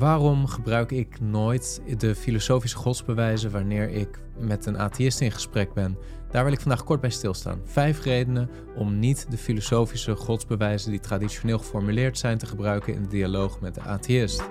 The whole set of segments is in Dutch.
Waarom gebruik ik nooit de filosofische godsbewijzen wanneer ik met een atheïst in gesprek ben? Daar wil ik vandaag kort bij stilstaan. Vijf redenen om niet de filosofische godsbewijzen die traditioneel geformuleerd zijn te gebruiken in de dialoog met de atheïst.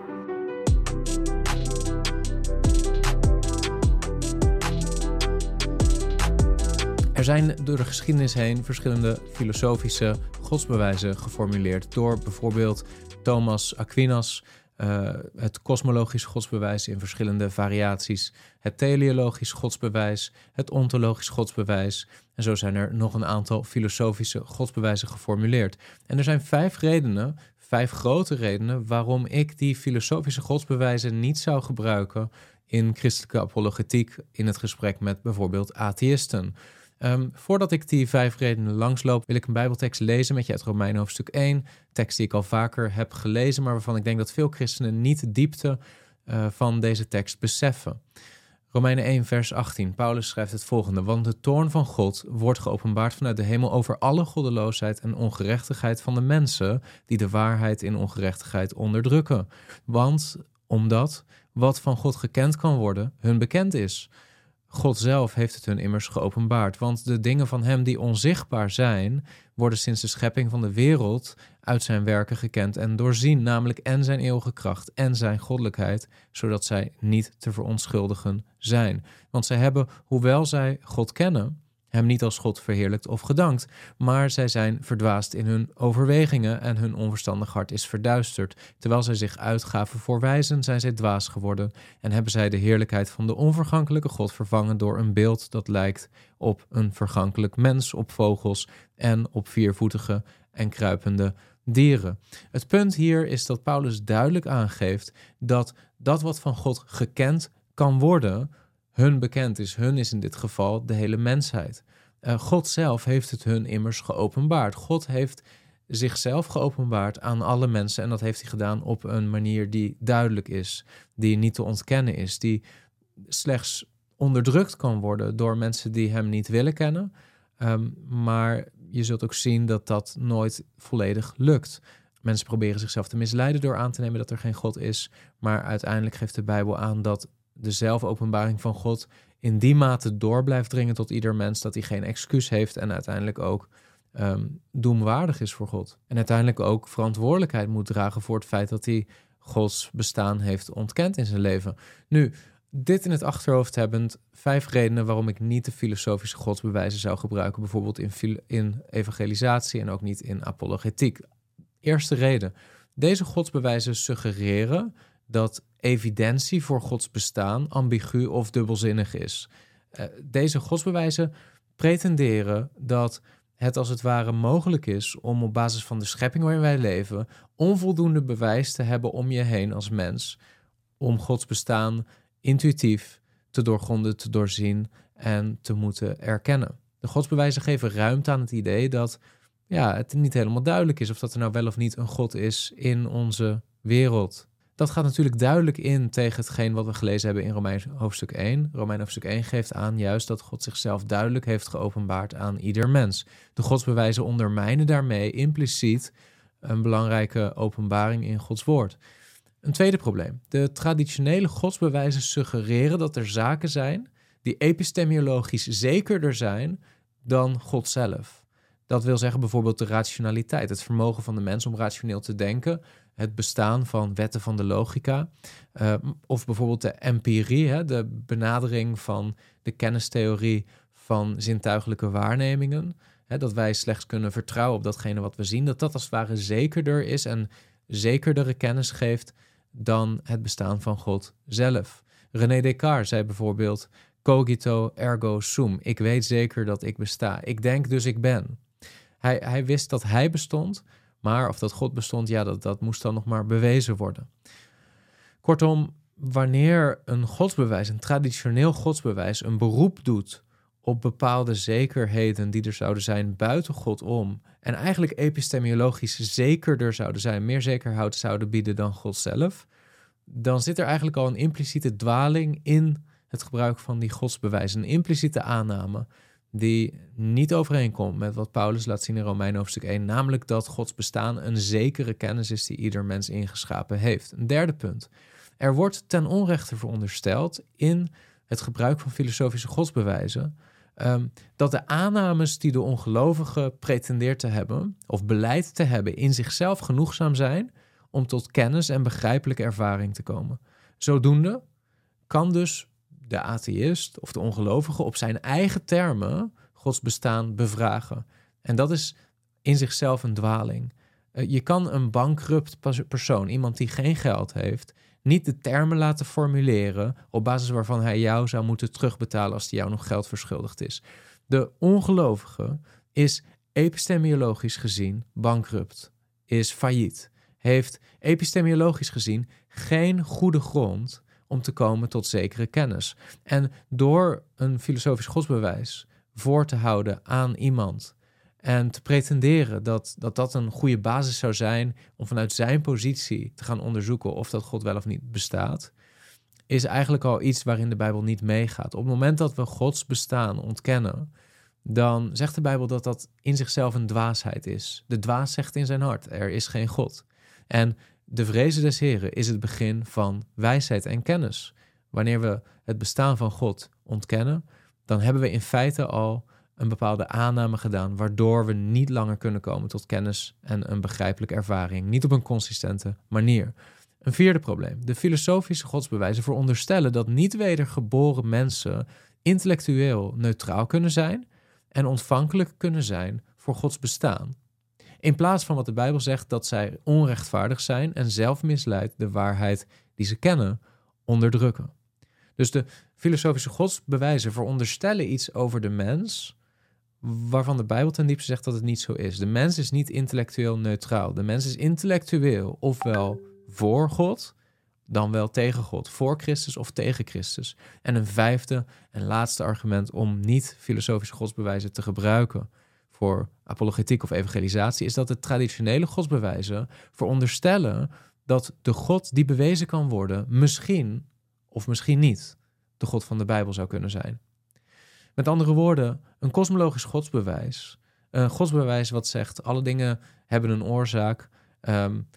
Er zijn door de geschiedenis heen verschillende filosofische godsbewijzen geformuleerd door bijvoorbeeld Thomas Aquinas, uh, het kosmologisch godsbewijs in verschillende variaties, het teleologisch godsbewijs, het ontologisch godsbewijs. En zo zijn er nog een aantal filosofische godsbewijzen geformuleerd. En er zijn vijf redenen, vijf grote redenen, waarom ik die filosofische godsbewijzen niet zou gebruiken in christelijke apologetiek in het gesprek met bijvoorbeeld atheïsten. Um, voordat ik die vijf redenen langsloop, wil ik een Bijbeltekst lezen met je uit Romeinen hoofdstuk 1. Tekst die ik al vaker heb gelezen, maar waarvan ik denk dat veel christenen niet de diepte uh, van deze tekst beseffen. Romeinen 1, vers 18. Paulus schrijft het volgende: Want de toorn van God wordt geopenbaard vanuit de hemel over alle goddeloosheid en ongerechtigheid van de mensen die de waarheid in ongerechtigheid onderdrukken. Want omdat wat van God gekend kan worden, hun bekend is. God zelf heeft het hun immers geopenbaard. Want de dingen van Hem die onzichtbaar zijn, worden sinds de schepping van de wereld uit Zijn werken gekend en doorzien, namelijk en Zijn eeuwige kracht en Zijn goddelijkheid, zodat zij niet te verontschuldigen zijn. Want zij hebben, hoewel zij God kennen, hem niet als God verheerlijkt of gedankt, maar zij zijn verdwaasd in hun overwegingen en hun onverstandig hart is verduisterd. Terwijl zij zich uitgaven voor wijzen, zijn zij dwaas geworden en hebben zij de heerlijkheid van de onvergankelijke God vervangen door een beeld dat lijkt op een vergankelijk mens, op vogels en op viervoetige en kruipende dieren. Het punt hier is dat Paulus duidelijk aangeeft dat dat wat van God gekend kan worden, hun bekend is. Hun is in dit geval de hele mensheid. Uh, God zelf heeft het hun immers geopenbaard. God heeft zichzelf geopenbaard aan alle mensen en dat heeft hij gedaan op een manier die duidelijk is, die niet te ontkennen is, die slechts onderdrukt kan worden door mensen die hem niet willen kennen. Um, maar je zult ook zien dat dat nooit volledig lukt. Mensen proberen zichzelf te misleiden door aan te nemen dat er geen God is, maar uiteindelijk geeft de Bijbel aan dat de zelfopenbaring van God in die mate door blijft dringen tot ieder mens dat hij geen excuus heeft en uiteindelijk ook um, doemwaardig is voor God. En uiteindelijk ook verantwoordelijkheid moet dragen voor het feit dat hij Gods bestaan heeft ontkend in zijn leven. Nu, dit in het achterhoofd hebbend, vijf redenen waarom ik niet de filosofische godsbewijzen zou gebruiken, bijvoorbeeld in, in evangelisatie en ook niet in apologetiek. Eerste reden. Deze godsbewijzen suggereren dat evidentie voor Gods bestaan ambigu of dubbelzinnig is. Uh, deze godsbewijzen pretenderen dat het als het ware mogelijk is om op basis van de schepping waarin wij leven onvoldoende bewijs te hebben om je heen als mens om Gods bestaan intuïtief te doorgronden, te doorzien en te moeten erkennen. De godsbewijzen geven ruimte aan het idee dat ja, het niet helemaal duidelijk is of dat er nou wel of niet een God is in onze wereld. Dat gaat natuurlijk duidelijk in tegen hetgeen wat we gelezen hebben in Romein hoofdstuk 1. Romein hoofdstuk 1 geeft aan juist dat God zichzelf duidelijk heeft geopenbaard aan ieder mens. De godsbewijzen ondermijnen daarmee impliciet een belangrijke openbaring in Gods woord. Een tweede probleem. De traditionele godsbewijzen suggereren dat er zaken zijn die epistemiologisch zekerder zijn dan God zelf. Dat wil zeggen bijvoorbeeld de rationaliteit, het vermogen van de mens om rationeel te denken, het bestaan van wetten van de logica. Uh, of bijvoorbeeld de empirie, hè, de benadering van de kennistheorie van zintuigelijke waarnemingen. Hè, dat wij slechts kunnen vertrouwen op datgene wat we zien. Dat dat als het ware zekerder is en zekerdere kennis geeft dan het bestaan van God zelf. René Descartes zei bijvoorbeeld: Cogito ergo sum. Ik weet zeker dat ik besta. Ik denk dus ik ben. Hij, hij wist dat hij bestond, maar of dat God bestond, ja, dat, dat moest dan nog maar bewezen worden. Kortom, wanneer een godsbewijs, een traditioneel godsbewijs, een beroep doet op bepaalde zekerheden die er zouden zijn buiten God om, en eigenlijk epistemiologisch zekerder zouden zijn, meer zekerheid zouden bieden dan God zelf, dan zit er eigenlijk al een impliciete dwaling in het gebruik van die godsbewijzen, een impliciete aanname die niet overeenkomt met wat Paulus laat zien in Romein hoofdstuk 1, namelijk dat Gods bestaan een zekere kennis is die ieder mens ingeschapen heeft. Een derde punt. Er wordt ten onrechte verondersteld in het gebruik van filosofische godsbewijzen ehm, dat de aannames die de ongelovige pretendeert te hebben of beleid te hebben in zichzelf genoegzaam zijn om tot kennis en begrijpelijke ervaring te komen. Zodoende kan dus de atheïst of de ongelovige op zijn eigen termen Gods bestaan bevragen. En dat is in zichzelf een dwaling. Eh, je kan een bankrupt persoon, iemand die geen geld heeft, niet de termen laten formuleren op basis waarvan hij jou zou moeten terugbetalen als hij jou nog geld verschuldigd is. De ongelovige is epistemiologisch gezien bankrupt, is failliet, heeft epistemiologisch gezien geen goede grond om te komen tot zekere kennis. En door een filosofisch godsbewijs voor te houden aan iemand en te pretenderen dat, dat een goede basis zou zijn om vanuit zijn positie te gaan onderzoeken of dat God wel of niet bestaat, is eigenlijk al iets waarin de Bijbel niet meegaat. Op het moment dat we Gods bestaan ontkennen, dan zegt de Bijbel dat dat in zichzelf een dwaasheid is. De dwaas zegt in zijn hart: er is geen God. En de vrezen des Heren is het begin van wijsheid en kennis. Wanneer we het bestaan van God ontkennen, dan hebben we in feite al een bepaalde aanname gedaan, waardoor we niet langer kunnen komen tot kennis en een begrijpelijke ervaring, niet op een consistente manier. Een vierde probleem. De filosofische godsbewijzen veronderstellen dat niet wedergeboren mensen intellectueel neutraal kunnen zijn en ontvankelijk kunnen zijn voor Gods bestaan. In plaats van wat de Bijbel zegt dat zij onrechtvaardig zijn en zelfmisleid de waarheid die ze kennen onderdrukken. Dus de filosofische godsbewijzen veronderstellen iets over de mens waarvan de Bijbel ten diepste zegt dat het niet zo is. De mens is niet intellectueel neutraal. De mens is intellectueel ofwel voor God, dan wel tegen God, voor Christus of tegen Christus. En een vijfde en laatste argument om niet filosofische godsbewijzen te gebruiken voor apologetiek of evangelisatie, is dat de traditionele godsbewijzen veronderstellen dat de God die bewezen kan worden, misschien of misschien niet de God van de Bijbel zou kunnen zijn. Met andere woorden, een kosmologisch godsbewijs. Een godsbewijs wat zegt: alle dingen hebben een oorzaak. Um,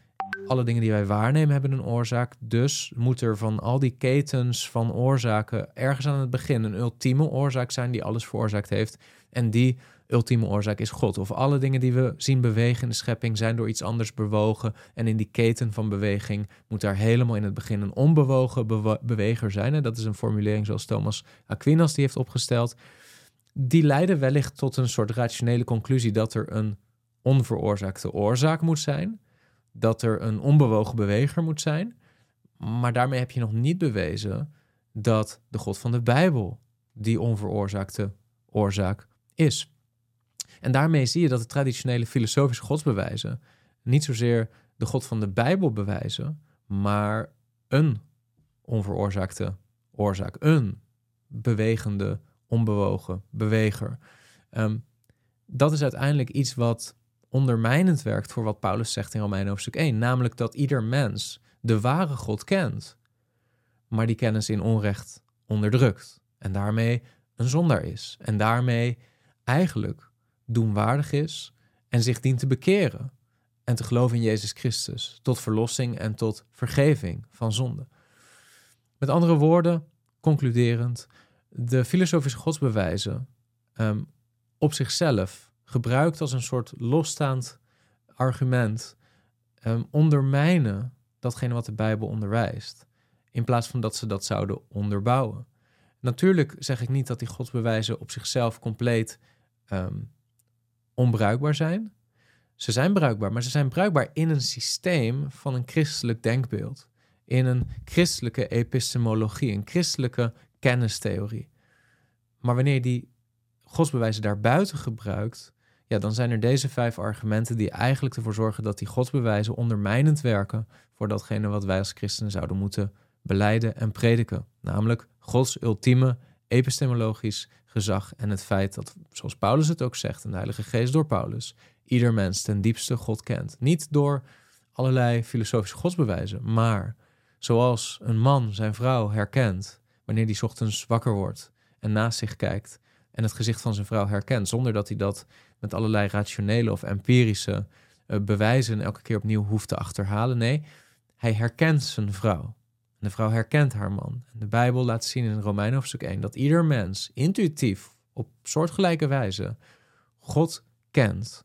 alle dingen die wij waarnemen hebben een oorzaak. Dus moet er van al die ketens van oorzaken ergens aan het begin een ultieme oorzaak zijn die alles veroorzaakt heeft. En die ultieme oorzaak is God. Of alle dingen die we zien bewegen in de schepping zijn door iets anders bewogen. En in die keten van beweging moet daar helemaal in het begin een onbewogen beweger zijn. En dat is een formulering zoals Thomas Aquinas die heeft opgesteld. Die leiden wellicht tot een soort rationele conclusie dat er een onveroorzaakte oorzaak moet zijn. Dat er een onbewogen beweger moet zijn. Maar daarmee heb je nog niet bewezen dat de God van de Bijbel die onveroorzaakte oorzaak is. En daarmee zie je dat de traditionele filosofische godsbewijzen niet zozeer de God van de Bijbel bewijzen, maar een onveroorzaakte oorzaak, een bewegende, onbewogen beweger. Ehm, dat is uiteindelijk iets wat ondermijnend werkt voor wat Paulus zegt in Romeinen hoofdstuk 1, namelijk dat ieder mens de ware God kent, maar die kennis in onrecht onderdrukt en daarmee een zondaar is en daarmee eigenlijk doenwaardig is en zich dient te bekeren en te geloven in Jezus Christus tot verlossing en tot vergeving van zonde. Met andere woorden, concluderend, de filosofische godsbewijzen um, op zichzelf gebruikt als een soort losstaand argument um, ondermijnen datgene wat de Bijbel onderwijst, in plaats van dat ze dat zouden onderbouwen. Natuurlijk zeg ik niet dat die godsbewijzen op zichzelf compleet um, onbruikbaar zijn. Ze zijn bruikbaar, maar ze zijn bruikbaar in een systeem van een christelijk denkbeeld. In een christelijke epistemologie, een christelijke kennistheorie. Maar wanneer je die godsbewijzen daarbuiten gebruikt, ja, dan zijn er deze vijf argumenten die eigenlijk ervoor zorgen dat die godsbewijzen ondermijnend werken voor datgene wat wij als christenen zouden moeten beleiden en prediken. Namelijk Gods ultieme epistemologisch gezag en het feit dat, zoals Paulus het ook zegt, en de Heilige Geest door Paulus, ieder mens ten diepste God kent. Niet door allerlei filosofische godsbewijzen, maar zoals een man zijn vrouw herkent wanneer die ochtends wakker wordt en naast zich kijkt en het gezicht van zijn vrouw herkent, zonder dat hij dat met allerlei rationele of empirische uh, bewijzen elke keer opnieuw hoeft te achterhalen. Nee, hij herkent zijn vrouw. De vrouw herkent haar man. De Bijbel laat zien in Romeinen hoofdstuk 1 dat ieder mens intuïtief op soortgelijke wijze God kent,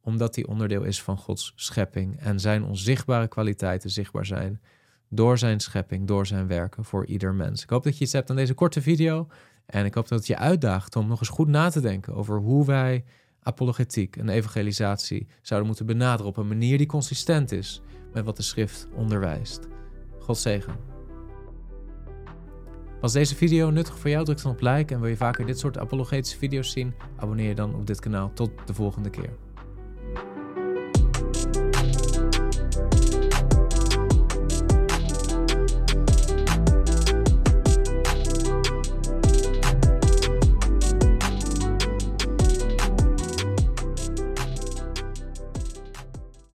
omdat hij onderdeel is van Gods schepping en zijn onzichtbare kwaliteiten zichtbaar zijn door zijn schepping, door zijn werken voor ieder mens. Ik hoop dat je iets hebt aan deze korte video en ik hoop dat het je uitdaagt om nog eens goed na te denken over hoe wij apologetiek en evangelisatie zouden moeten benaderen op een manier die consistent is met wat de schrift onderwijst. God zegen. Was deze video nuttig voor jou? Druk dan op like en wil je vaker dit soort apologetische video's zien? Abonneer je dan op dit kanaal. Tot de volgende keer.